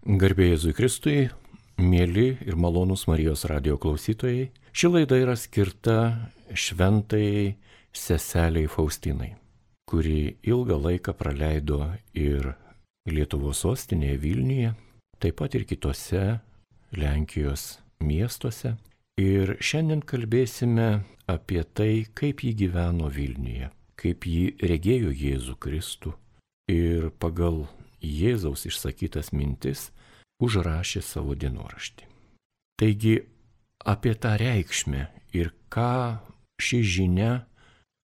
Garbėjai Jėzui Kristui, mėly ir malonūs Marijos radio klausytojai, ši laida yra skirta šventai seseliai Faustinai, kuri ilgą laiką praleido ir Lietuvos sostinėje Vilniuje, taip pat ir kitose Lenkijos miestuose. Ir šiandien kalbėsime apie tai, kaip ji gyveno Vilniuje, kaip ji regėjo Jėzų Kristų ir pagal Jėzaus išsakytas mintis užrašė savo dienoraštį. Taigi apie tą reikšmę ir ką ši žinia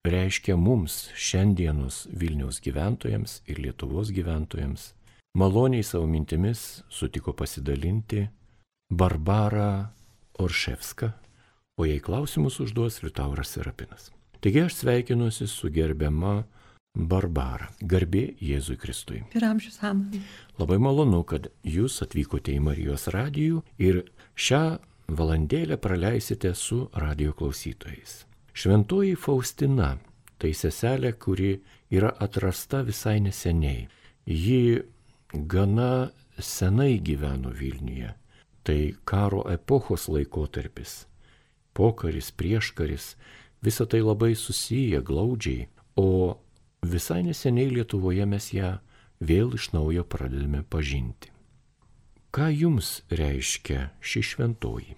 reiškia mums šiandienos Vilniaus gyventojams ir Lietuvos gyventojams, maloniai savo mintimis sutiko pasidalinti Barbara Orševska, o jei klausimus užduos Liutauras Serapinas. Taigi aš sveikinuosi su gerbiama Barbara. Garbė Jėzui Kristui. Ir amžius amen. Labai malonu, kad jūs atvykote į Marijos radijų ir šią valandėlę praleisite su radio klausytojais. Šventoji Faustina - tai seselė, kuri yra atrasta visai neseniai. Ji gana senai gyveno Vilniuje tai karo epochos laikotarpis, pokaris, prieškaris, visa tai labai susiję glaudžiai, o visai neseniai Lietuvoje mes ją vėl iš naujo pradedame pažinti. Ką jums reiškia ši šventoji?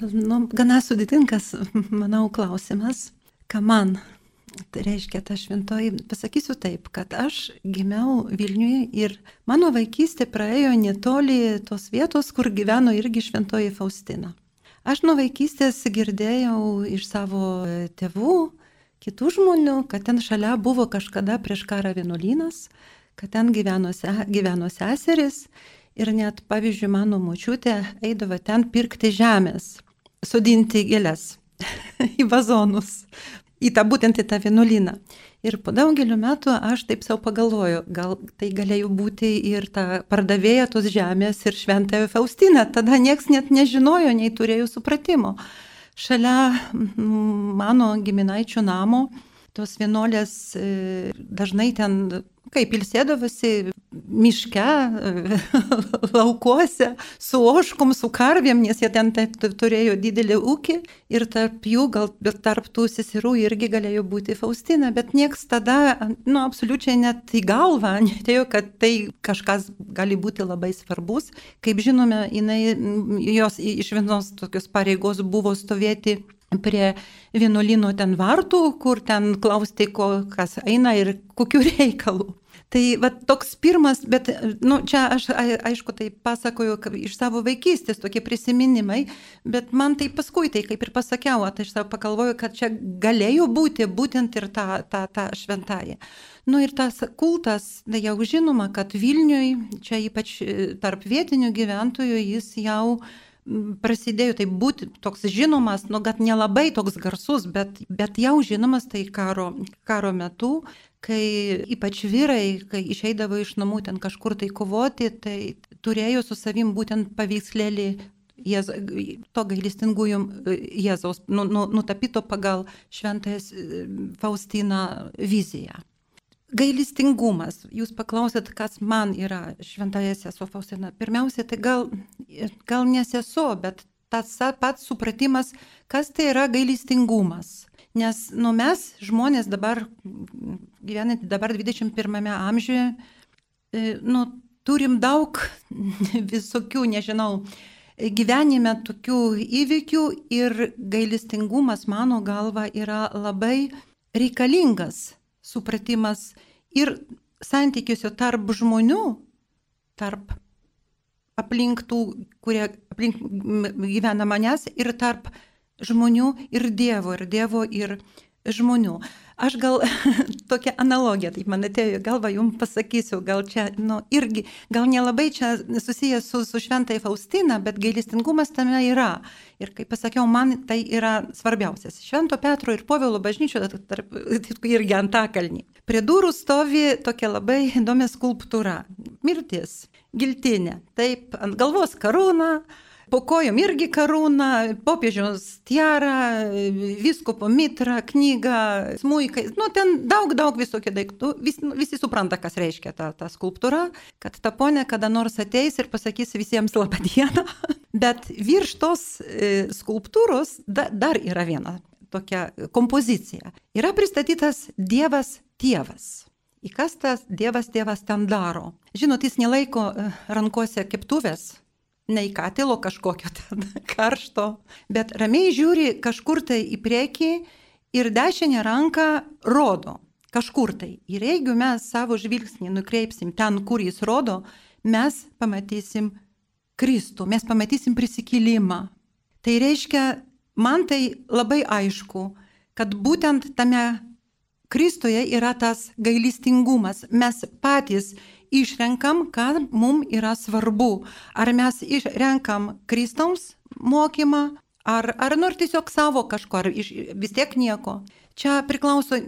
Nu, gana sudėtingas, manau, klausimas. Ką man Tai reiškia, ta šventoji, pasakysiu taip, kad aš gimiau Vilniuje ir mano vaikystė praėjo netoli tos vietos, kur gyveno irgi šventoji Faustina. Aš nuo vaikystės girdėjau iš savo tėvų, kitų žmonių, kad ten šalia buvo kažkada prieš karą vienuolynas, kad ten gyveno, gyveno seseris ir net, pavyzdžiui, mano močiutė eidavo ten pirkti žemės, sodinti gėlės į vazonus į tą būtent į tą vienuolyną. Ir po daugelio metų aš taip savo pagalvoju, gal tai galėjo būti ir ta pardavėja tos žemės ir šventąją Faustiną. Tada nieks net nežinojo, nei turėjo supratimo. Šalia mano giminaičio namo tos vienuolės e, dažnai ten kaip ilsėdavosi miške, laukuose, su oškom, su karvėm, nes jie ten turėjo didelį ūkį ir tarp jų, gal tarp tų seserų irgi galėjo būti Faustina, bet nieks tada, nu, absoliučiai net į galvą netėjo, kad tai kažkas gali būti labai svarbus. Kaip žinome, jinai, jos iš vienos tokios pareigos buvo stovėti prie vienuolino ten vartų, kur ten klausti, ko, kas eina ir kokiu reikalu. Tai va, toks pirmas, bet nu, čia aš aišku tai pasakoju iš savo vaikystės, tokie prisiminimai, bet man tai paskui tai kaip ir pasakiau, tai aš savo pagalvoju, kad čia galėjo būti būtent ir ta, ta, ta šventąją. Nu ir tas kultas, tai jau žinoma, kad Vilniui, čia ypač e, tarp vietinių gyventojų, jis jau prasidėjo, tai būti toks žinomas, nu, kad nelabai toks garsus, bet, bet jau žinomas tai karo, karo metu, kai ypač vyrai, kai išeidavo iš namų ten kažkur tai kovoti, tai turėjo su savim būtent paveikslėlį Jėz, to gailestingųjų Jėzaus, nu, nu, nutapyto pagal šventąją Faustiną viziją. Gailestingumas. Jūs paklausėt, kas man yra šventąją sesuo Faustina. Pirmiausia, tai gal, gal ne sesuo, bet tas pats supratimas, kas tai yra gailestingumas. Nes nu, mes, žmonės dabar, gyvenant dabar 21 amžiuje, e, nu, turim daug visokių, nežinau, gyvenime tokių įvykių ir gailestingumas, mano galva, yra labai reikalingas supratimas ir santykiuose tarp žmonių, tarp aplink tų, kurie aplink gyvena manęs ir tarp žmonių ir Dievo, ir Dievo ir žmonių. Aš gal tokią analogiją, taip man atėjo galva, jums pasakysiu, gal čia, nu, irgi, gal nelabai čia susijęs su, su šventai Faustina, bet gailestingumas tame yra. Ir kaip pasakiau, man tai yra svarbiausias. Švento Petro ir Povilo bažnyčio, tarp, irgi antakalnį. Prie durų stovi tokia labai įdomi skulptūra. Mirtis, giltinė. Taip, ant galvos karūna, po kojom irgi karūna, popiežiaus tiara, viskopo mitra, knyga, smūkai, nu ten daug, daug visokių daiktų. Vis, visi supranta, kas reiškia ta, ta skulptūra, kad ta ponė kada nors ateis ir pasakys visiems labą dieną. Bet virš tos e, skulptūros da, dar yra viena tokia kompozicija. Yra pristatytas Dievas Dievas. Į kas tas Dievas Dievas ten daro? Žinot, jis nelaiko e, rankose keptuvės, ne į katilo kažkokio ten karšto, bet ramiai žiūri kažkur tai į priekį ir dešinę ranką rodo kažkur tai. Ir jeigu mes savo žvilgsnį nukreipsim ten, kur jis rodo, mes pamatysim Kristų, mes pamatysim prisikilimą. Tai reiškia, man tai labai aišku, kad būtent tame Kristuje yra tas gailestingumas. Mes patys išrenkam, ką mums yra svarbu. Ar mes išrenkam Kristaus mokymą, ar, ar nors tiesiog savo kažko, ar iš, vis tiek nieko. Čia priklauso,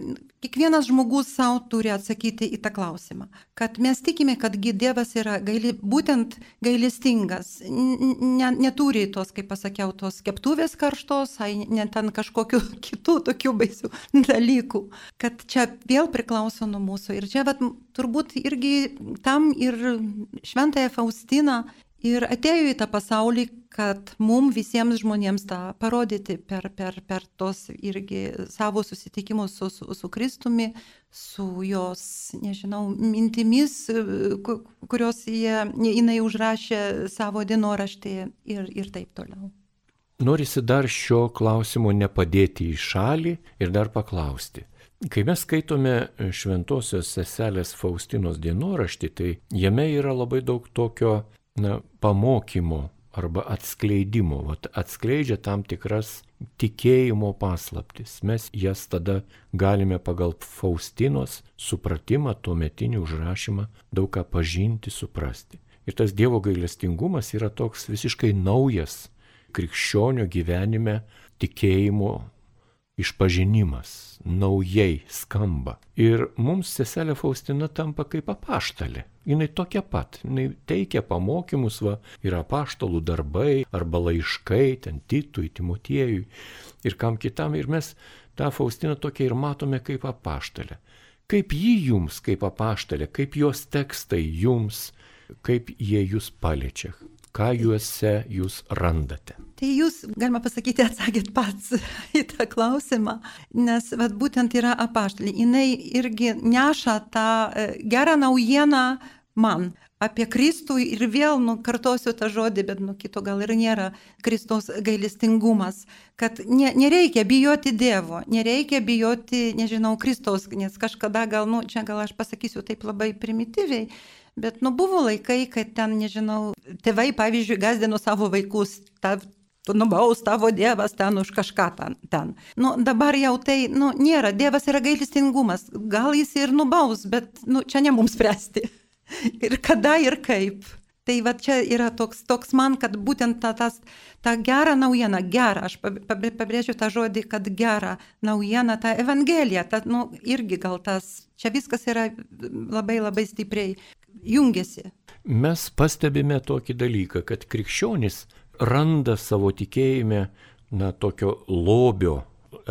kiekvienas žmogus savo turi atsakyti į tą klausimą. Kad mes tikime, kad Dievas yra gaili, būtent gailestingas, ne, neturi tos, kaip pasakiau, tos keptuvės karštos, ai net ten kažkokių kitų tokių baisių dalykų. Kad čia vėl priklauso nuo mūsų. Ir čia vat, turbūt irgi tam ir šventąją Faustiną ir atėjo į tą pasaulį, kad mum visiems žmonėms tą parodyti per, per, per tos irgi savo susitikimus su, su, su Kristumi, su jos, nežinau, mintimis, kurios jie, jinai užrašė savo dienoraštėje ir, ir taip toliau. Norisi dar šio klausimo nepadėti į šalį ir dar paklausti. Kai mes skaitome šventosios seselės Faustinos dienoraštį, tai jame yra labai daug tokio na, pamokymo arba atskleidimo, vat, atskleidžia tam tikras tikėjimo paslaptis. Mes jas tada galime pagal Faustinos supratimą, tuo metinį užrašymą, daug ką pažinti, suprasti. Ir tas Dievo gailestingumas yra toks visiškai naujas krikščionio gyvenime tikėjimo išpažinimas naujai skamba. Ir mums seselė Faustina tampa kaip apaštalė. Jis tokia pat, jis teikia pamokymus, va, yra apaštalų darbai arba laiškai, ten Titui, Timotiejui ir kam kitam. Ir mes tą Faustiną tokia ir matome kaip apaštalę. Kaip ji jums, kaip apaštalė, kaip jos tekstai jums, kaip jie jūs paliečia, ką juose jūs randate? Tai jūs, galima pasakyti, atsakėt pats į tą klausimą, nes vat, būtent yra apaštalė. Jis irgi neša tą e, gerą naujieną man apie Kristų ir vėl, nu, kartosiu tą žodį, bet, nu, kito gal ir nėra, Kristos gailestingumas, kad ne, nereikia bijoti Dievo, nereikia bijoti, nežinau, Kristos, nes kažkada gal, nu, čia gal aš pasakysiu taip labai primityviai, Bet nu buvo laikai, kad ten, nežinau, tėvai, pavyzdžiui, gazdino savo vaikus, ta, tu nubaus tavo Dievas ten už kažką ten. ten. Nu, dabar jau tai nu, nėra, Dievas yra gailestingumas, gal jis ir nubaus, bet nu, čia ne mums spręsti. ir kada ir kaip. Tai va čia yra toks, toks man, kad būtent ta, tas, ta gera naujiena, gera, aš pabrėžiu tą žodį, kad gera naujiena, ta Evangelija, ta, nu, irgi gal tas, čia viskas yra labai labai stipriai jungiasi. Mes pastebime tokį dalyką, kad krikščionis randa savo tikėjime, na, tokio lobio,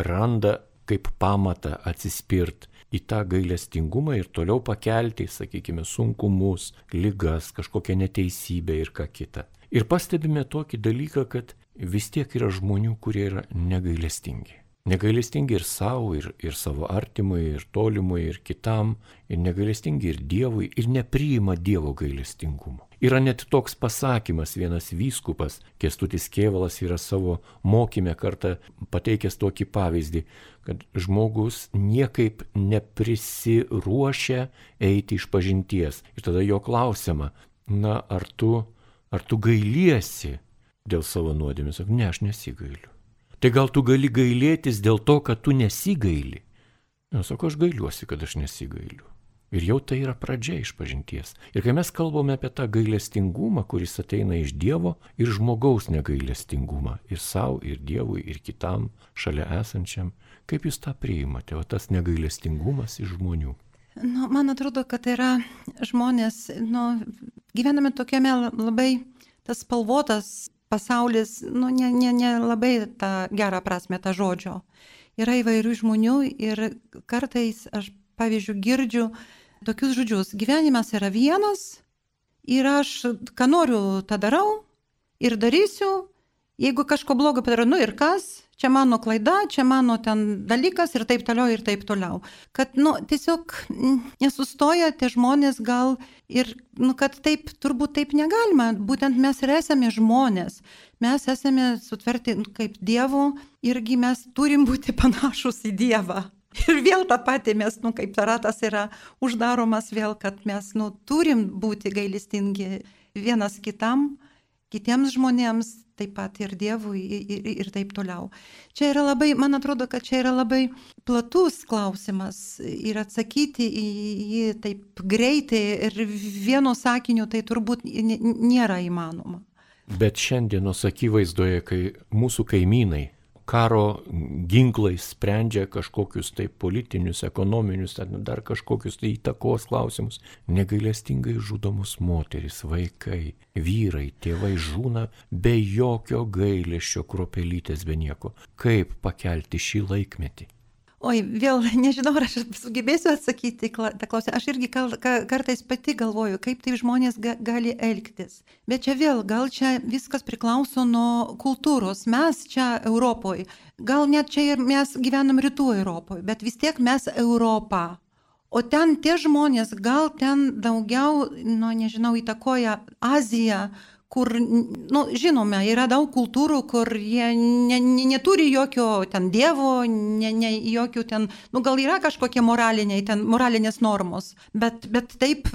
randa kaip pamatą atsispirt į tą gailestingumą ir toliau pakelti, sakykime, sunkumus, lygas, kažkokią neteisybę ir ką kitą. Ir pastebime tokį dalyką, kad vis tiek yra žmonių, kurie yra negailestingi. Negailestingi ir savo, ir, ir savo artimui, ir tolimui, ir kitam, ir negailestingi ir Dievui, ir nepriima Dievo gailestingumo. Yra net toks pasakymas, vienas vyskupas, Kestutis Kievalas yra savo mokymę kartą pateikęs tokį pavyzdį, kad žmogus niekaip neprisiruošia eiti iš pažinties. Ir tada jo klausiama, na ar tu, ar tu gailiesi dėl savo nuodėmės? Ne, aš nesigailiu. Tai gal tu gali gailėtis dėl to, kad tu nesigaili? Na, sako, aš gailiuosi, kad aš nesigailiu. Ir jau tai yra pradžia išpažinties. Ir kai mes kalbame apie tą gailestingumą, kuris ateina iš Dievo ir žmogaus negailestingumą, ir savo, ir Dievui, ir kitam šalia esančiam, kaip jūs tą priimate, o tas negailestingumas iš žmonių? Nu, man atrodo, kad yra žmonės, nu, gyvename tokiame labai tas spalvotas pasaulis, nu, ne, ne, ne tą gerą prasme tą žodžio. Yra įvairių žmonių ir kartais aš, pavyzdžiui, girdžiu tokius žodžius. Gyvenimas yra vienas ir aš, ką noriu, tą darau ir darysiu. Jeigu kažko blogo padarau, nu ir kas, čia mano klaida, čia mano ten dalykas ir taip toliau ir taip toliau. Kad, nu, tiesiog mm, nesustoja tie žmonės gal ir, nu, kad taip, turbūt taip negalima. Būtent mes ir esame žmonės. Mes esame sutverti kaip Dievo irgi mes turim būti panašus į Dievą. Ir vėl tą patį mes, nu, kaip ratas yra uždaromas vėl, kad mes, nu, turim būti gailestingi vienas kitam, kitiems žmonėms, taip pat ir Dievui ir, ir taip toliau. Čia yra labai, man atrodo, kad čia yra labai platus klausimas ir atsakyti į jį taip greitai ir vienu sakiniu tai turbūt nėra įmanoma. Bet šiandienos akivaizdoje, kai mūsų kaimynai karo ginklais sprendžia kažkokius tai politinius, ekonominius, dar kažkokius tai įtakos klausimus. Negailestingai žudomus moteris, vaikai, vyrai, tėvai žūna be jokio gailėšio kropelytės be nieko. Kaip pakelti šį laikmetį? Oi, vėl nežinau, ar aš sugebėsiu atsakyti tą klausimą. Aš irgi kartais pati galvoju, kaip tai žmonės ga, gali elgtis. Bet čia vėl, gal čia viskas priklauso nuo kultūros. Mes čia Europoje, gal net čia ir mes gyvenam rytų Europoje, bet vis tiek mes Europą. O ten tie žmonės, gal ten daugiau, nu nežinau, įtakoja Aziją, kur, nu, žinome, yra daug kultūrų, kur jie ne, ne, neturi jokio ten dievo, ne, ne, jokių ten, nu, gal yra kažkokie moraliniai, ten moralinės normos, bet, bet taip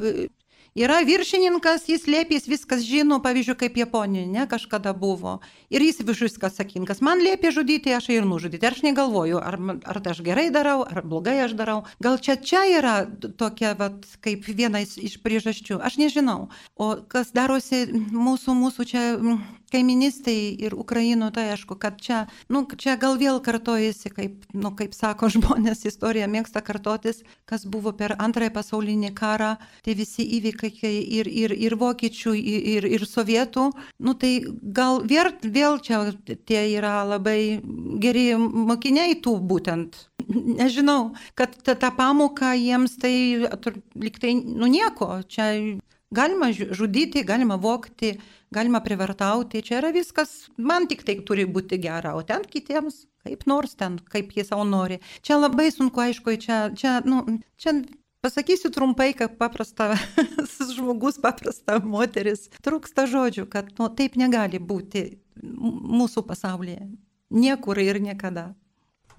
Yra viršininkas, jis liepia, jis viskas žino, pavyzdžiui, kaip Japonijoje, ne, kažkada buvo. Ir jis viskas atsakingas. Man liepia žudyti, aš ir nužudyti. Aš negalvoju, ar, ar tai aš gerai darau, ar blogai aš darau. Gal čia čia yra tokia, vat, kaip viena iš priežasčių. Aš nežinau. O kas darosi mūsų, mūsų čia kaiministai ir Ukraino, tai aišku, kad čia, nu, čia gal vėl kartojasi, kaip, nu, kaip sako žmonės, istorija mėgsta kartotis, kas buvo per antrąją pasaulinį karą, tie visi įvykiai ir, ir, ir vokiečių, ir, ir sovietų, nu, tai gal vėl, vėl čia tie yra labai geri mokiniai tų būtent. Nežinau, kad ta, ta pamoka jiems tai liktai, nu nieko, čia galima žudyti, galima vokti, galima privartauti, čia yra viskas, man tik tai turi būti gera, o ten kitiems kaip nors ten, kaip jie savo nori. Čia labai sunku, aišku, čia, čia, nu, čia pasakysiu trumpai, kaip paprasta žmogus, paprasta moteris. Trūksta žodžių, kad nu, taip negali būti mūsų pasaulyje. Niekur ir niekada.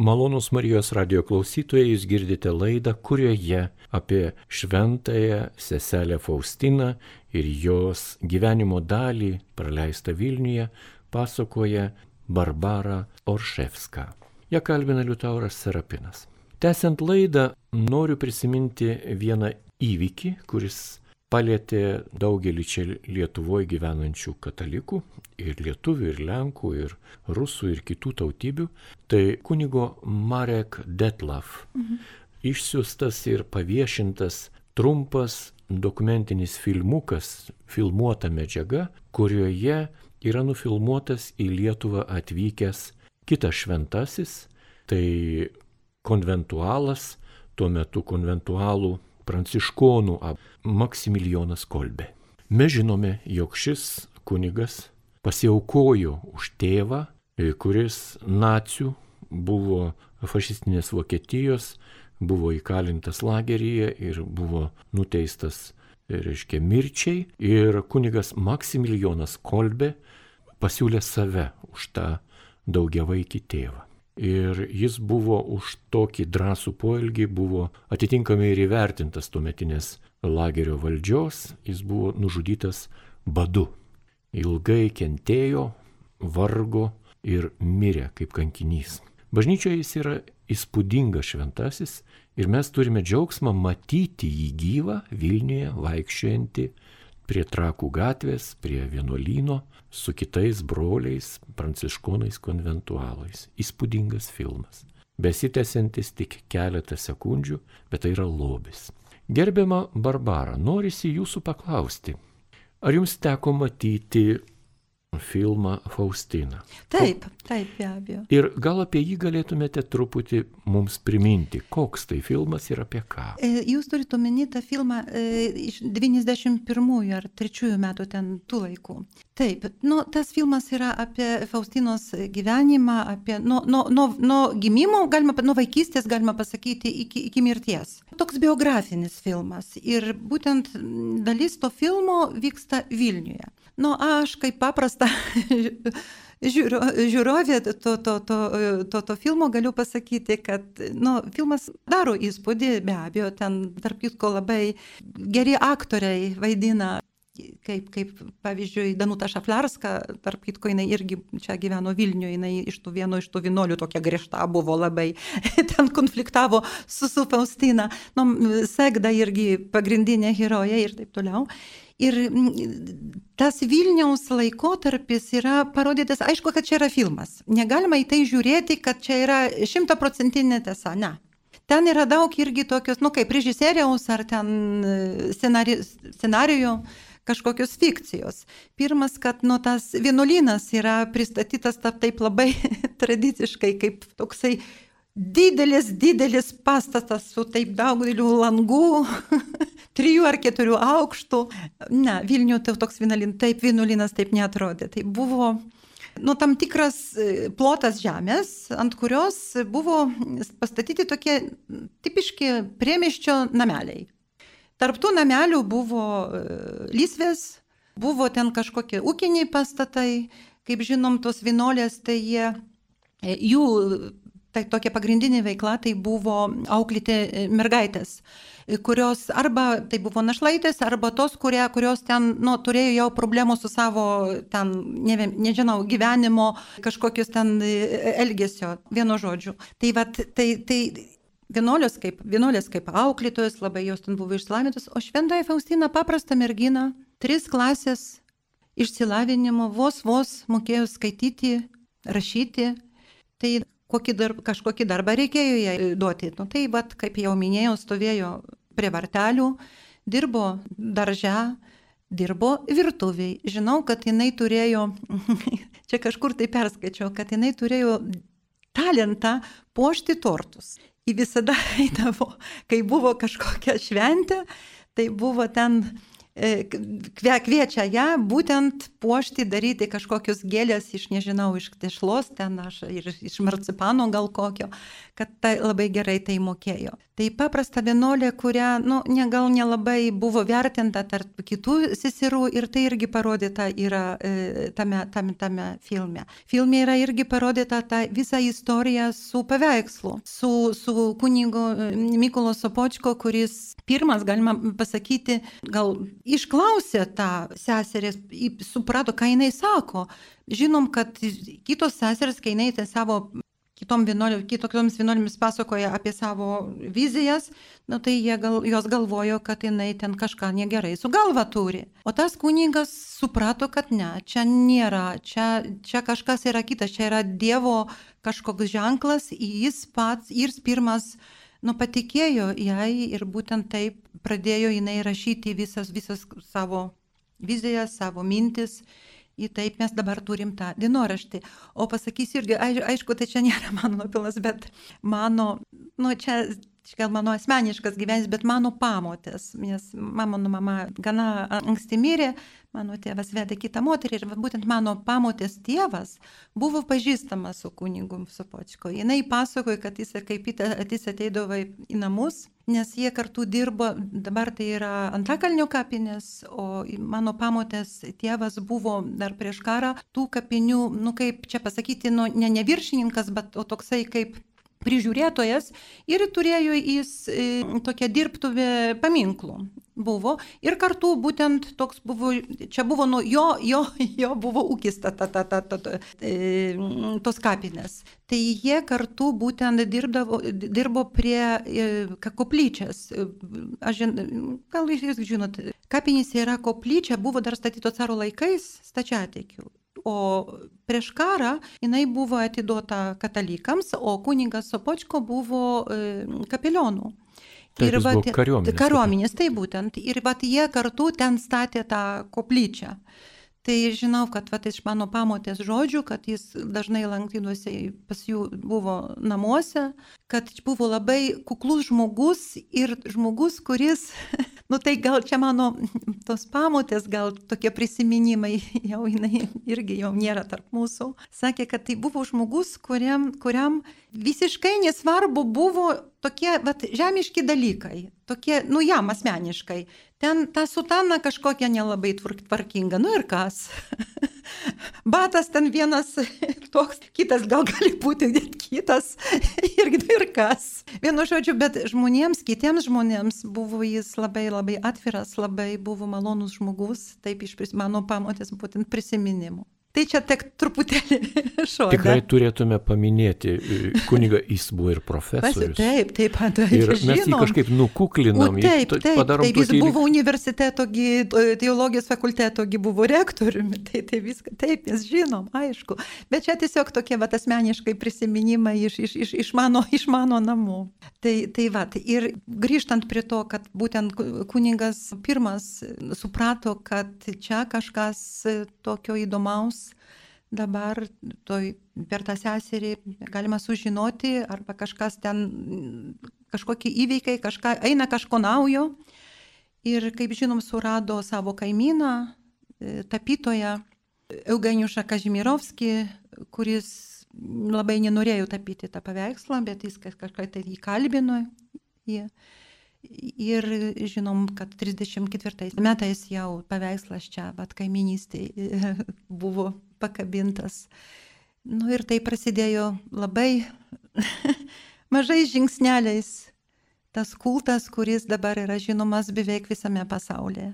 Malonus Marijos radio klausytojai, jūs girdite laidą, kurioje apie šventąją seselę Faustiną ir jos gyvenimo dalį praleistą Vilniuje pasakoja Barbara Orševska. Ja kalbina Liutauras Serapinas. Tęsiant laidą, noriu prisiminti vieną įvykį, kuris palėtė daugelį čia Lietuvoje gyvenančių katalikų, ir lietuvių, ir lenkų, ir rusų, ir kitų tautybių. Tai kunigo Marek Detlav mhm. išsiustas ir paviešintas trumpas dokumentinis filmukas, filmuota medžiaga, kurioje yra nufilmuotas į Lietuvą atvykęs kitas šventasis, tai konventualas, tuo metu konventualų pranciškonų Maksimilijonas Kolbė. Mes žinome, jog šis kunigas pasiaukojo už tėvą, e, kuris nacijų buvo fašistinės Vokietijos, buvo įkalintas lageryje ir buvo nuteistas, e, reiškia, mirčiai. Ir kunigas Maksimilijonas Kolbė pasiūlė save už tą daugiavaikį tėvą. Ir jis buvo už tokį drąsų poelgį, buvo atitinkamai ir įvertintas tuometinės lagerio valdžios, jis buvo nužudytas badu. Ilgai kentėjo, vargo ir mirė kaip kankinys. Bažnyčioje jis yra įspūdingas šventasis ir mes turime džiaugsmą matyti jį gyvą Vilniuje vaikščiojantį prie trakų gatvės, prie vienuolyno, su kitais broliais, pranciškonais konventualais. Įspūdingas filmas. Besitęsiantis tik keletą sekundžių, bet tai yra lobis. Gerbiama Barbara, norisi jūsų paklausti, ar jums teko matyti filmą Faustina. Taip, taip, be abejo. Ir gal apie jį galėtumėte truputį mums priminti, koks tai filmas ir apie ką. E, jūs turite omeny tą filmą e, iš 91 ar 3 metų ten tų laikų. Taip, nu, tas filmas yra apie Faustinos gyvenimą, apie nuo, nuo, nuo, nuo gimimo, galima, nuo vaikystės, galima pasakyti, iki, iki mirties. Toks biografinis filmas. Ir būtent dalis to filmo vyksta Vilniuje. Nu, aš kaip paprasta žiūro, žiūrovė to, to, to, to, to filmo galiu pasakyti, kad nu, filmas daro įspūdį, be abejo, ten tarp kitko labai geri aktoriai vaidina. Kaip, kaip pavyzdžiui, Danuta Šaflarska, tarp kitko, jinai irgi čia gyveno Vilniuje, jinai iš tų vieno iš tų vinolių tokia griežta buvo labai, ten konfliktavo su, su Faustina, nu, Segda irgi pagrindinė heroja ir taip toliau. Ir tas Vilniaus laikotarpis yra parodytas, aišku, kad čia yra filmas. Negalima į tai žiūrėti, kad čia yra šimtaprocentinė tiesa, ne. Ten yra daug irgi tokios, nu kaip režisieriaus ar ten e, scenari, scenarijų kažkokios fikcijos. Pirmas, kad nu, tas vienuolynas yra pristatytas taip labai tradiciškai, kaip toksai didelis, didelis pastatas su taip daugeliu langų, trijų ar keturių aukštų. Ne, Vilnių tai toks vienuolin, taip vienuolinas taip netrodė. Tai buvo nu, tam tikras e, plotas žemės, ant kurios buvo pastatyti tokie tipiški priemiščio nameliai. Tarptų namelių buvo e, lysvės, buvo ten kažkokie ūkiniai pastatai, kaip žinom, tos vienolės, tai jie, e, jų tai tokia pagrindinė veikla tai buvo auklyti e, mergaitės, e, kurios arba tai buvo našlaitės, arba tos, kurie, kurios ten nu, turėjo jau problemų su savo, ten, ne, nežinau, gyvenimo, kažkokius ten e, elgesio, vienu žodžiu. Tai, vat, tai, tai vienuolės kaip, vienuolės kaip auklėtojos, labai jos ten buvo išsilavintos, o šventoji Faustina paprasta mergina, tris klasės išsilavinimo, vos vos mokėjo skaityti, rašyti. Tai kokį dar, kažkokį darbą reikėjo jai duoti. Nu, tai, vat, kaip jau minėjau, stovėjo prie vartelių, dirbo darže, dirbo virtuviai. Žinau, kad jinai turėjo, čia kažkur tai perskaičiau, kad jinai turėjo talentą puošti tortus. Ji visada eidavo, kai buvo kažkokia šventė, tai buvo ten kviečia ją būtent puošti, daryti kažkokius gėlės iš, nežinau, iš tešlos ten aš ir iš marcipano gal kokio, kad tai labai gerai tai mokėjo. Tai paprasta vienuolė, kuria, nu, ne, gal nelabai buvo vertinta tarp kitų seserų ir tai irgi parodyta yra e, tame, tame, tame filme. Filme yra irgi parodyta ta visa istorija su paveikslu, su, su kunigo e, Mykolo Sopočko, kuris pirmas, galima pasakyti, gal išklausė tą seserį, suprato, ką jinai sako. Žinom, kad kitos seserys, kai jinai savo kitom vienuolėm, kitokioms vienuolėms pasakoja apie savo vizijas, nu, tai gal, jos galvojo, kad jinai ten kažką negerai su galva turi. O tas kunigas suprato, kad ne, čia nėra, čia, čia kažkas yra kitas, čia yra Dievo kažkoks ženklas, jis pats, jis pirmas, nu, patikėjo jai ir būtent taip pradėjo jinai rašyti visas, visas savo vizijas, savo mintis į taip mes dabar turim tą dienoraštį. O pasakysiu irgi, aišku, tai čia nėra mano nuopilnas, bet mano, nu čia gal mano asmeniškas gyvenimas, bet mano pamotės, nes mano mama gana anksti mirė, mano tėvas vedė kitą moterį ir būtent mano pamotės tėvas buvo pažįstamas su kunigu Sopočko. Jis pasakojo, kad jis kaip jis ateidavo į namus, nes jie kartu dirbo, dabar tai yra antakalnių kapinės, o mano pamotės tėvas buvo dar prieš karą tų kapinių, nu kaip čia pasakyti, nu, ne neviršininkas, bet o toksai kaip prižiūrėtojas ir turėjo jis e, tokią dirbtuvę paminklų. Buvo ir kartu būtent toks buvo, čia buvo nuo jo, jo, jo buvo ūkis ta, ta, ta, ta, ta, ta, e, tos kapinės. Tai jie kartu būtent dirbdavo, dirbo prie e, koplyčias. Aš žin, gal jūs žinot, kapinėse yra koplyčia, buvo dar statyto caro laikais stačiatikių. O prieš karą jinai buvo atiduota katalikams, o kuningas Sopočko buvo e, kapelionų. Taip, ir va, kariuomenės. Kariuomenės, tai būtent. Ir va, jie kartu ten statė tą koplyčią. Tai žinau, kad vat, iš mano pamotės žodžių, kad jis dažnai lankydavosi pas jų buvo namuose, kad buvo labai kuklus žmogus ir žmogus, kuris, nu tai gal čia mano tos pamotės, gal tokie prisiminimai, jau jinai irgi jau nėra tarp mūsų, sakė, kad tai buvo žmogus, kuriam, kuriam visiškai nesvarbu buvo tokie vat, žemiški dalykai, tokie, nu jam asmeniškai. Ten ta sutana kažkokia nelabai tvarkinga, nu ir kas. Batas ten vienas toks, kitas gal gali būti net kitas, nu ir kas. Vienu žodžiu, bet žmonėms, kitiems žmonėms buvo jis labai labai atviras, labai buvo malonus žmogus, taip iš mano pamotės būtent prisiminimų. Tai čia tik truputėlį šoka. Tikrai turėtume paminėti, e, kuniga jis buvo ir profesorius. Pasi, taip, taip, taip. Ir mes jį kažkaip nukuklinam. U, taip, taip, padarom taip, jis tokį... buvo universiteto, teologijos fakulteto, buvo rektoriumi. Tai, tai viską, taip, mes žinom, aišku. Bet čia tiesiog tokie va, asmeniškai prisiminimai iš, iš, iš, iš, mano, iš mano namų. Tai, tai va, tai ir grįžtant prie to, kad būtent kunigas pirmas suprato, kad čia kažkas tokio įdomaus dabar toj, per tą seserį galima sužinoti, arba kažkas ten, kažkokie įveikiai, kažką, eina kažko naujo. Ir kaip žinom, surado savo kaimyną, e, tapytoją Eugeniušą Kažimirovskį, kuris labai nenorėjo tapyti tą paveikslą, bet jis kažką tai įkalbino. Jį. Ir žinom, kad 34 metais jau paveikslas čia, bet kaiminystėje buvo pakabintas. Nu ir tai prasidėjo labai mažais žingsneliais tas kultas, kuris dabar yra žinomas beveik visame pasaulyje.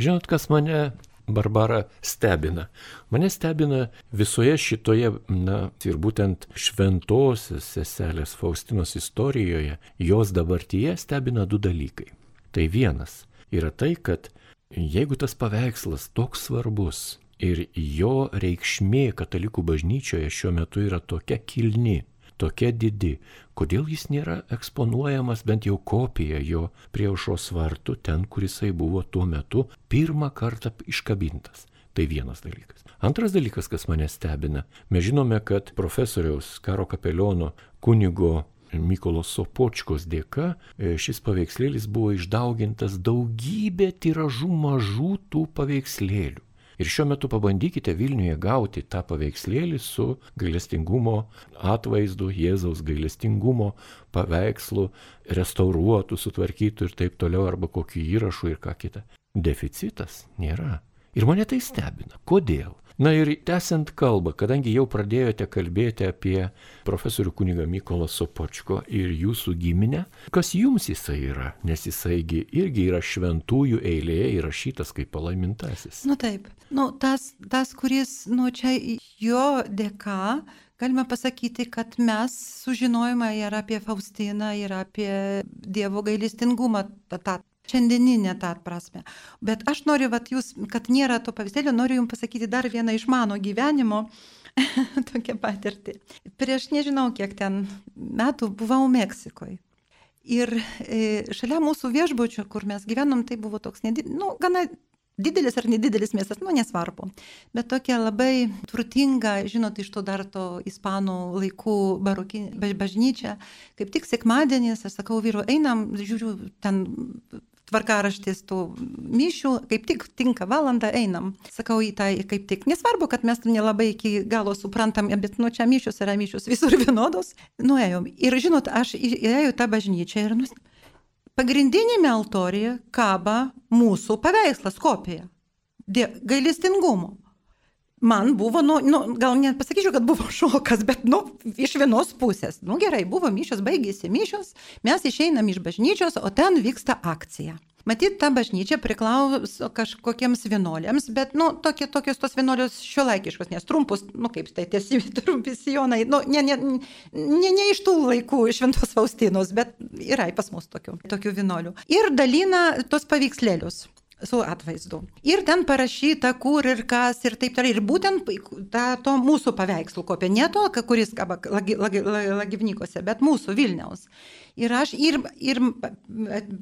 Žinot, kas mane Barbara stebina. Mane stebina visoje šitoje, na, ir būtent šventosios seselės Faustinos istorijoje, jos dabartyje stebina du dalykai. Tai vienas yra tai, kad jeigu tas paveikslas toks svarbus, ir jo reikšmė katalikų bažnyčioje šiuo metu yra tokia kilni, tokia didi, kodėl jis nėra eksponuojamas bent jau kopija jo prie aušros vartų, ten, kur jisai buvo tuo metu pirmą kartą iškabintas. Tai vienas dalykas. Antras dalykas, kas mane stebina, mes žinome, kad profesoriaus karo kapeliono kunigo Mykolo Sopočkos dėka e, šis paveikslėlis buvo išdaugintas daugybė tiražų mažų tų paveikslėlių. Ir šiuo metu pabandykite Vilniuje gauti tą paveikslėlį su gailestingumo atvaizdu, Jėzaus gailestingumo paveikslu, restauruotų, sutvarkytų ir taip toliau, arba kokiu įrašu ir ką kitą. Deficitas nėra. Ir mane tai stebina. Kodėl? Na ir tęsiant kalbą, kadangi jau pradėjote kalbėti apie profesorių kunigą Mykolą Sopočko ir jūsų giminę, kas jums jisai yra, nes jisaigi irgi yra šventųjų eilėje įrašytas kaip palaimintasis. Nu, taip, nu, tas, tas, kuris, nu čia jo dėka, galime pasakyti, kad mes sužinojome ir apie Faustiną, ir apie Dievo gailestingumą, tą šiandieninę tą prasme. Bet aš noriu, vat, jūs, kad nėra to pavyzdėlio, noriu jums pasakyti dar vieną iš mano gyvenimo tokią patirtį. Prieš nežinau, kiek ten metų buvau Meksikoje. Ir e, šalia mūsų viešbučio, kur mes gyvenom, tai buvo toks, nedid... nu, gana didelis ar nedidelis miestas, nu nesvarbu, bet tokia labai turtinga, žinot, iš to dar to ispanų laikų barokinė bažnyčia. Kaip tik sekmadienis, aš sakau vyru, einam, žiūriu, ten tvarkaraštis tų mišių, kaip tik tinka valandą einam. Sakau į tą kaip tik. Nesvarbu, kad mes nelabai iki galo suprantam, bet nu čia mišios yra mišios visur vienodos. Nuėjom. Ir žinot, aš įėjau tą bažnyčią ir nus... pagrindinėme altorėje kaba mūsų paveikslas kopija. Gailestingumo man buvo, nu, nu, gal nepasakyčiau, kad buvo šokas, bet, nu, iš vienos pusės. Nu gerai, buvo mišios, baigėsi mišios, mes išeinam iš bažnyčios, o ten vyksta akcija. Matyt, ta bažnyčia priklauso kažkokiems vienuoliams, bet, nu, tokie, tokios tos vienuolios šiuolaikiškos, nes trumpus, nu, kaip tai tiesi, trumpi sijonai, nu, ne, ne, ne, ne iš tų laikų šventos Faustinos, bet yra pas mus tokių, tokių vienuolių. Ir dalina tos paveikslėlius su atvaizdu. Ir ten parašyta, kur ir kas ir taip toliau. Ir būtent ta, to mūsų paveikslų kopija, ne to, kuris kaba Lagivnikose, bet mūsų Vilniaus. Ir aš, ir, ir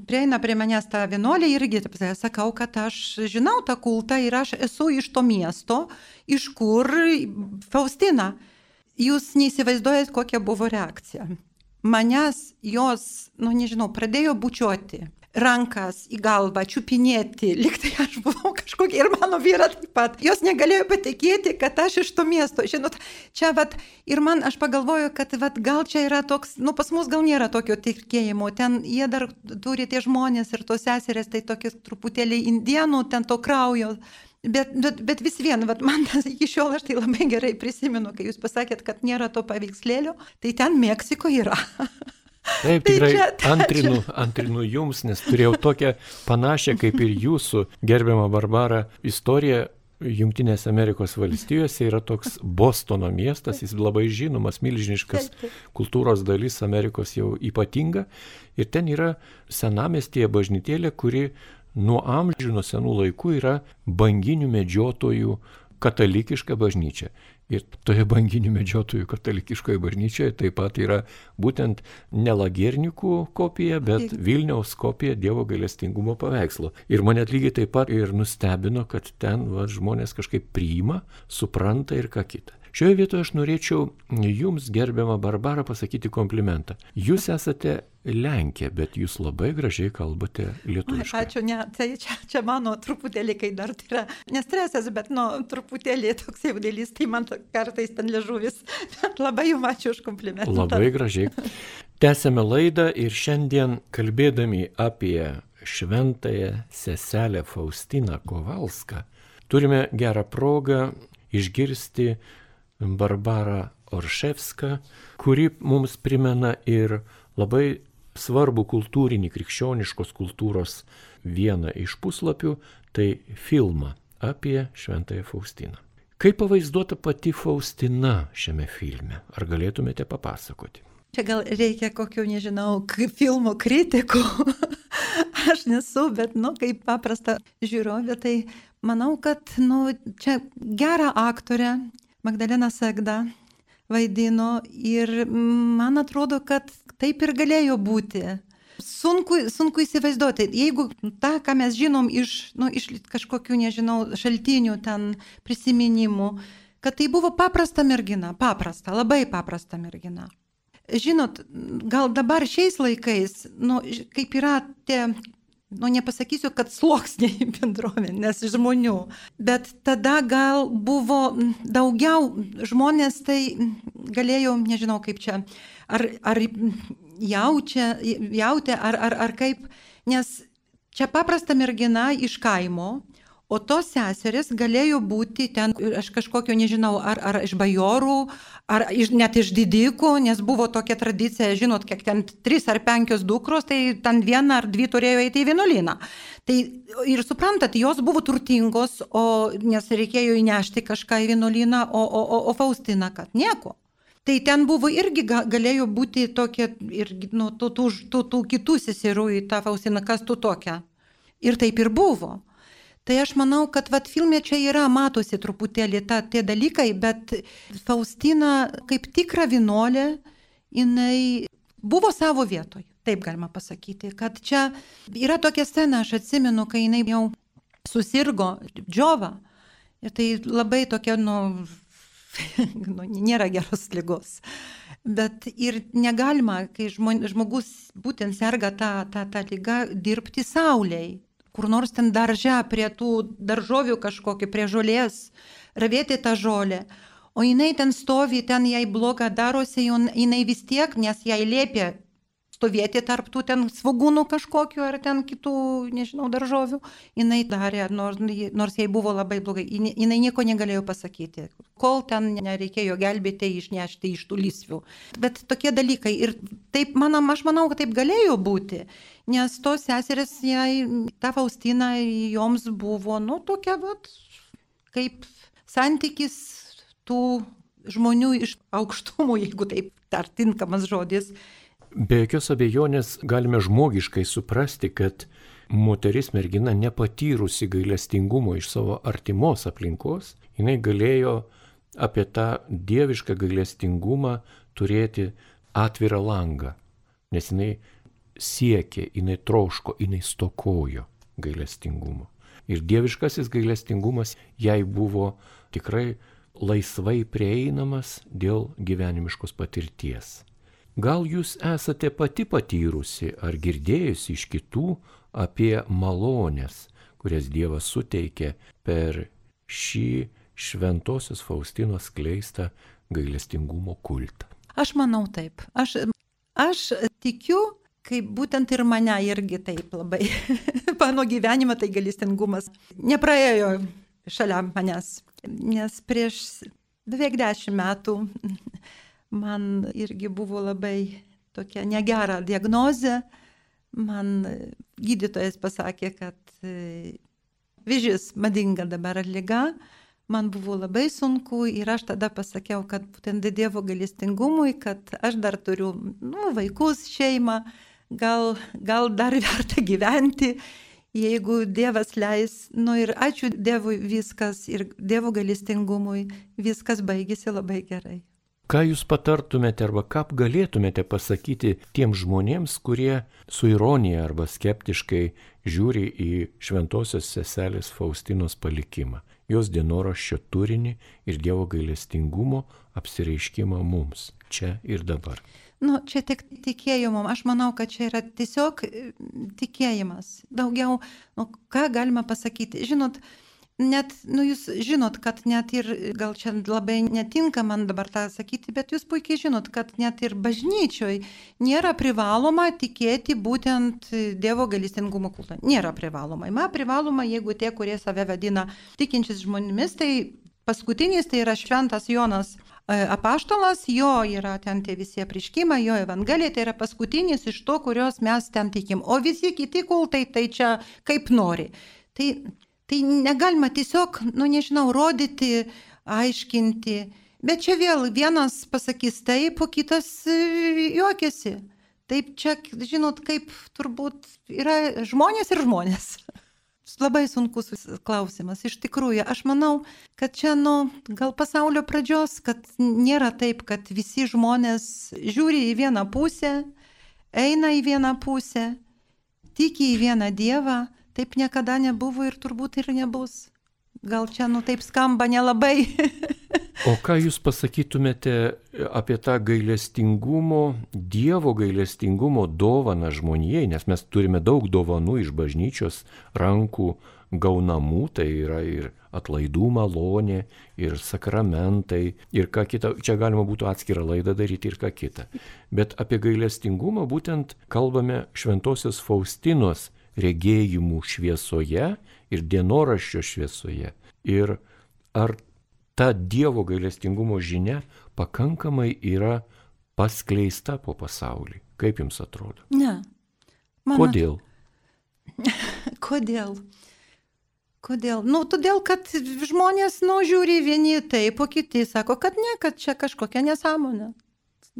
prieina prie manęs ta vienuolė irgi sakau, kad aš žinau tą kultą ir aš esu iš to miesto, iš kur Faustina. Jūs neįsivaizduojat, kokia buvo reakcija. Manęs jos, nu nežinau, pradėjo bučiuoti rankas į galvą, čiupinėti, liktai aš buvau kažkokia ir mano vyra taip pat. Jos negalėjo patikėti, kad aš iš to miesto. Žinot, čia vat, ir man aš pagalvoju, kad vat, gal čia yra toks, nu pas mus gal nėra tokio tikėjimo, ten jie dar turi tie žmonės ir tos seserės, tai tokie truputėlį indienų, ten to kraujo. Bet, bet, bet vis vien, vat, man tas iki šiol aš tai labai gerai prisimenu, kai jūs pasakėt, kad nėra to paveikslėlio, tai ten Meksiko yra. Taip, tai tikrai čia, antrinu, antrinu jums, nes turėjau tokią panašią kaip ir jūsų gerbiamą Barbarą istoriją. Junktinėse Amerikos valstijose yra toks Bostono miestas, jis labai žinomas, milžiniškas kultūros dalis Amerikos jau ypatinga. Ir ten yra senamestėje bažnytėlė, kuri nuo amžių, nuo senų laikų yra banginių medžiotojų katalikiška bažnyčia. Ir toje banginių medžiotojų katalikiškoje bažnyčioje taip pat yra būtent ne lagiernikų kopija, bet Vilniaus kopija Dievo gailestingumo paveikslo. Ir mane lygiai taip pat ir nustebino, kad ten va, žmonės kažkaip priima, supranta ir ką kitą. Šioje vietoje aš norėčiau jums, gerbiamą Barbarą, pasakyti komplimentą. Jūs esate Lenkė, bet jūs labai gražiai kalbate lietuviškai. Ačiū, ne, tai čia, čia mano truputėlį, kai dar tai yra nestresas, bet nu, truputėlį toks jaudėlys, tai man kartais ten ležuvis. Labai jums ačiū už komplimentą. Labai gražiai. Tęsėme laidą ir šiandien kalbėdami apie šventąją seselę Faustiną Kovalską, turime gerą progą išgirsti Barbara Orševska, kuri mums primena ir labai svarbų kultūrinį krikščioniškos kultūros vieną iš puslapių, tai filmą apie Šventąją Faustiną. Kaip pavaizduota pati Faustina šiame filme? Ar galėtumėte papasakoti? Čia gal reikia kokių, nežinau, filmų kritikų. Aš nesu, bet, nu, kaip paprasta žiūrovė, tai manau, kad, nu, čia gera aktorė, Magdalena Segda vaidino ir man atrodo, kad taip ir galėjo būti. Sunku, sunku įsivaizduoti, jeigu tą, ką mes žinom iš, nu, iš kažkokių, nežinau, šaltinių ten prisiminimų, kad tai buvo paprasta mergina, paprasta, labai paprasta mergina. Žinot, gal dabar šiais laikais, nu, kaip yra tie nu nepasakysiu, kad sluoksniai bendruomenės žmonių, bet tada gal buvo daugiau žmonės, tai galėjau, nežinau kaip čia, ar, ar jaučia, jautė, ar, ar, ar kaip, nes čia paprasta mergina iš kaimo, O tos seseris galėjo būti ten, aš kažkokio nežinau, ar, ar iš bajorų, ar iš, net iš didikų, nes buvo tokia tradicija, žinot, kiek ten trys ar penkios dukros, tai ten viena ar dvi turėjo eiti į vienuolyną. Tai ir suprantat, jos buvo turtingos, o, nes reikėjo įnešti kažką į vienuolyną, o, o, o, o Faustina, kad nieko. Tai ten buvo irgi galėjo būti tokia, ir nu, tų, tų, tų, tų kitų seserų į tą Faustiną, kas tu tokia. Ir taip ir buvo. Tai aš manau, kad vat, filme čia yra, matosi truputėlį ta, tie dalykai, bet Faustina kaip tikra vinolė, jinai buvo savo vietoje, taip galima pasakyti, kad čia yra tokia scena, aš atsimenu, kai jinai jau susirgo džiova. Ir tai labai tokia, nu, nu nėra geros lygos. Bet ir negalima, kai žmogus būtent serga tą, tą, tą lygą, dirbti sauliai kur nors ten darže, prie tų daržovių kažkokį, prie žolės, ravėti tą žolę. O jinai ten stovi, ten jai bloga darosi, jinai vis tiek, nes jai liepia stovėti tarp tų ten svagūnų kažkokiu ar ten kitų, nežinau, daržovių, jinai darė, nors, nors jai buvo labai blogai, jinai nieko negalėjo pasakyti, kol ten nereikėjo gelbėti, išnešti iš tų lysvių. Bet tokie dalykai ir taip, manam, aš manau, kad taip galėjo būti, nes tos seseris, jai, ta Faustina, joms buvo, nu, tokia, vat, kaip santykis tų žmonių iš aukštumų, jeigu taip dar tinkamas žodis, Be jokios abejonės galime žmogiškai suprasti, kad moteris mergina nepatyrusi gailestingumo iš savo artimos aplinkos, jinai galėjo apie tą dievišką gailestingumą turėti atvirą langą, nes jinai siekė, jinai troško, jinai stokojo gailestingumo. Ir dieviškasis gailestingumas jai buvo tikrai laisvai prieinamas dėl gyvenimiškos patirties. Gal jūs esate pati patyrusi ar girdėjusi iš kitų apie malonės, kurias Dievas suteikė per šį šventosios Faustinos kleistą gailestingumo kultą? Aš manau taip. Aš, aš tikiu, kaip būtent ir mane irgi taip labai. Mano gyvenime tai gailestingumas nepraėjo šalia manęs. Nes prieš beveik dešimt metų man irgi buvo labai tokia negera diagnozė. Man gydytojas pasakė, kad e, vyžys madinga dabar lyga. Man buvo labai sunku ir aš tada pasakiau, kad būtent Dievo galestingumui, kad aš dar turiu nu, vaikus, šeimą, gal, gal dar verta gyventi, jeigu Dievas leis. Nu ir ačiū Dievui viskas ir Dievo galestingumui viskas baigėsi labai gerai. Ką jūs patartumėte arba ką galėtumėte pasakyti tiems žmonėms, kurie su ironija arba skeptiškai žiūri į šventosios seselės Faustinos palikimą, jos dienoraščio turinį ir Dievo gailestingumo apsireiškimą mums čia ir dabar? Nu, čia tik tikėjimo, aš manau, kad čia yra tiesiog tikėjimas. Daugiau, nu, ką galima pasakyti. Žinot, net, nu jūs žinot, kad net ir, gal čia labai netinka man dabar tą sakyti, bet jūs puikiai žinot, kad net ir bažnyčioj nėra privaloma tikėti būtent Dievo galestingumo kultą. Nėra privaloma. Ma privaloma, jeigu tie, kurie save vadina tikinčiais žmonėmis, tai paskutinis tai yra šventas Jonas e, apaštalas, jo yra ten tie visi apriškimai, jo evangelija tai yra paskutinis iš to, kurios mes ten tikim. O visi kiti kultai tai čia kaip nori. Tai Tai negalima tiesiog, nu nežinau, rodyti, aiškinti. Bet čia vėl vienas pasakys taip, o kitas e, juokiasi. Taip čia, žinot, kaip turbūt yra žmonės ir žmonės. Labai sunkus klausimas. Iš tikrųjų, aš manau, kad čia, nu, gal pasaulio pradžios, kad nėra taip, kad visi žmonės žiūri į vieną pusę, eina į vieną pusę, tiki į vieną Dievą Taip niekada nebuvo ir turbūt ir nebus. Gal čia, nu taip skamba nelabai. o ką Jūs pasakytumėte apie tą gailestingumo, Dievo gailestingumo dovaną žmonijai, nes mes turime daug dovanų iš bažnyčios rankų gaunamų, tai yra ir atlaidų malonė, ir sakramentai, ir ką kita, čia galima būtų atskirą laidą daryti ir ką kita. Bet apie gailestingumą būtent kalbame Šventojios Faustinos regėjimų šviesoje ir dienoraščio šviesoje. Ir ar ta Dievo gailestingumo žinia pakankamai yra paskleista po pasaulį? Kaip jums atrodo? Ne. Man Kodėl? Kodėl? Kodėl? Nu, todėl, kad žmonės, nu, žiūri vieni taip, o kiti sako, kad ne, kad čia kažkokia nesąmonė.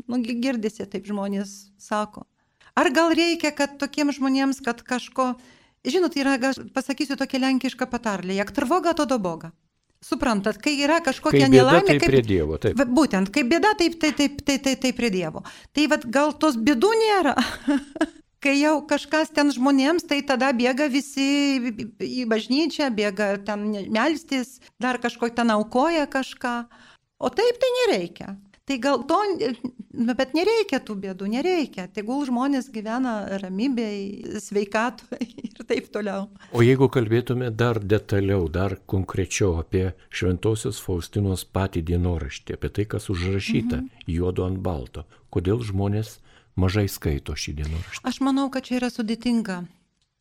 Nu, girdisi taip žmonės sako. Ar gal reikia, kad tokiems žmonėms, kad kažko, žinot, yra, pasakysiu tokia lenkiška patarlė, jak trvoga to do Boga. Suprantat, kai yra kažkokia kaip nelaimė, tai kaip prie Dievo, taip. Būtent, kaip bėda, taip, taip, taip, taip, taip, taip prie Dievo. Tai vad gal tos bėdų nėra. kai jau kažkas ten žmonėms, tai tada bėga visi į bažnyčią, bėga ten melstis, dar kažko ten aukoja kažką. O taip tai nereikia. Tai gal to, nu, bet nereikia tų bėdų, nereikia. Tegul žmonės gyvena ramybėje, sveikatoje ir taip toliau. O jeigu kalbėtume dar detaliau, dar konkrečiau apie Šventojios Faustinos patį dienoraštį, apie tai, kas užrašyta mhm. juodu ant balto, kodėl žmonės mažai skaito šį dienoraštį? Aš manau, kad čia yra sudėtinga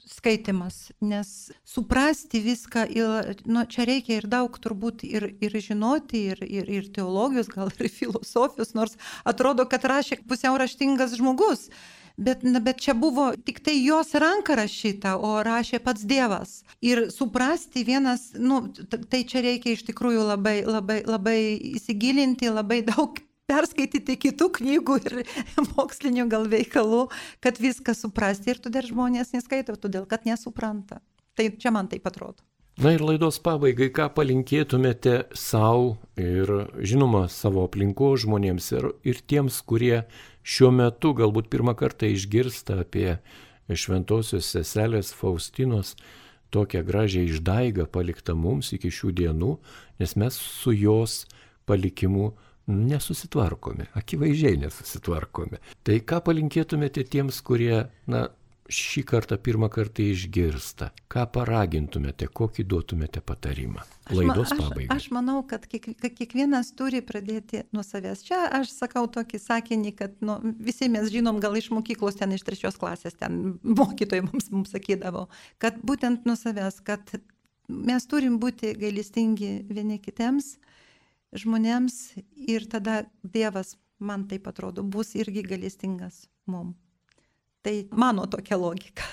skaitimas, nes suprasti viską, ir, nu, čia reikia ir daug turbūt ir, ir žinoti, ir, ir, ir teologijos, gal ir filosofijos, nors atrodo, kad rašė pusiau raštingas žmogus. Bet, na, bet čia buvo tik tai jos ranka rašyta, o rašė pats Dievas. Ir suprasti vienas, nu, tai čia reikia iš tikrųjų labai, labai, labai įsigilinti, labai daug perskaityti kitų knygų ir mokslinių gal veikalų, kad viską suprasti ir todėl žmonės neskaito, todėl kad nesupranta. Tai čia man taip atrodo. Na ir laidos pabaigai, ką palinkėtumėte savo ir žinoma savo aplinko žmonėms ir, ir tiems, kurie šiuo metu galbūt pirmą kartą išgirsta apie šventosios seselės Faustinos tokią gražią išdaigą paliktą mums iki šių dienų, nes mes su jos palikimu nesusitvarkome, akivaizdžiai nesusitvarkome. Tai ką palinkėtumėte tiems, kurie, na, šį kartą pirmą kartą išgirsta, ką paragintumėte, kokį duotumėte patarimą? Laidos pabaigai. Aš, aš manau, kad kiek, kiekvienas turi pradėti nuo savęs. Čia aš sakau tokį sakinį, kad nu, visi mes žinom, gal iš mokyklos ten iš trečios klasės, ten mokytojai mums, mums sakydavo, kad būtent nuo savęs, kad mes turim būti gailestingi vieni kitiems žmonėms ir tada Dievas, man taip atrodo, bus irgi gailestingas mums. Tai mano tokia logika.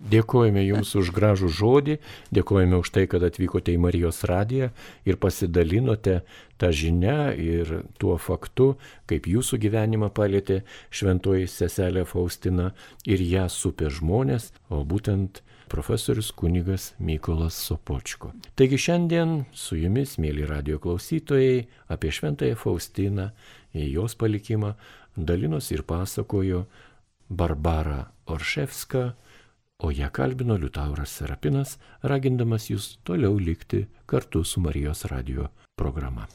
Dėkojame Jums už gražų žodį, dėkojame už tai, kad atvykote į Marijos radiją ir pasidalinote tą žinę ir tuo faktu, kaip Jūsų gyvenimą palėtė šventoji seselė Faustina ir ją supė žmonės, o būtent profesorius kunigas Mykolas Sopočko. Taigi šiandien su Jumis, mėly radio klausytojai, apie šventąją Faustiną, jos palikimą dalinosi ir pasakojo Barbara Orševska, o ją kalbino Liutauras Serapinas, ragindamas jūs toliau likti kartu su Marijos radio programa.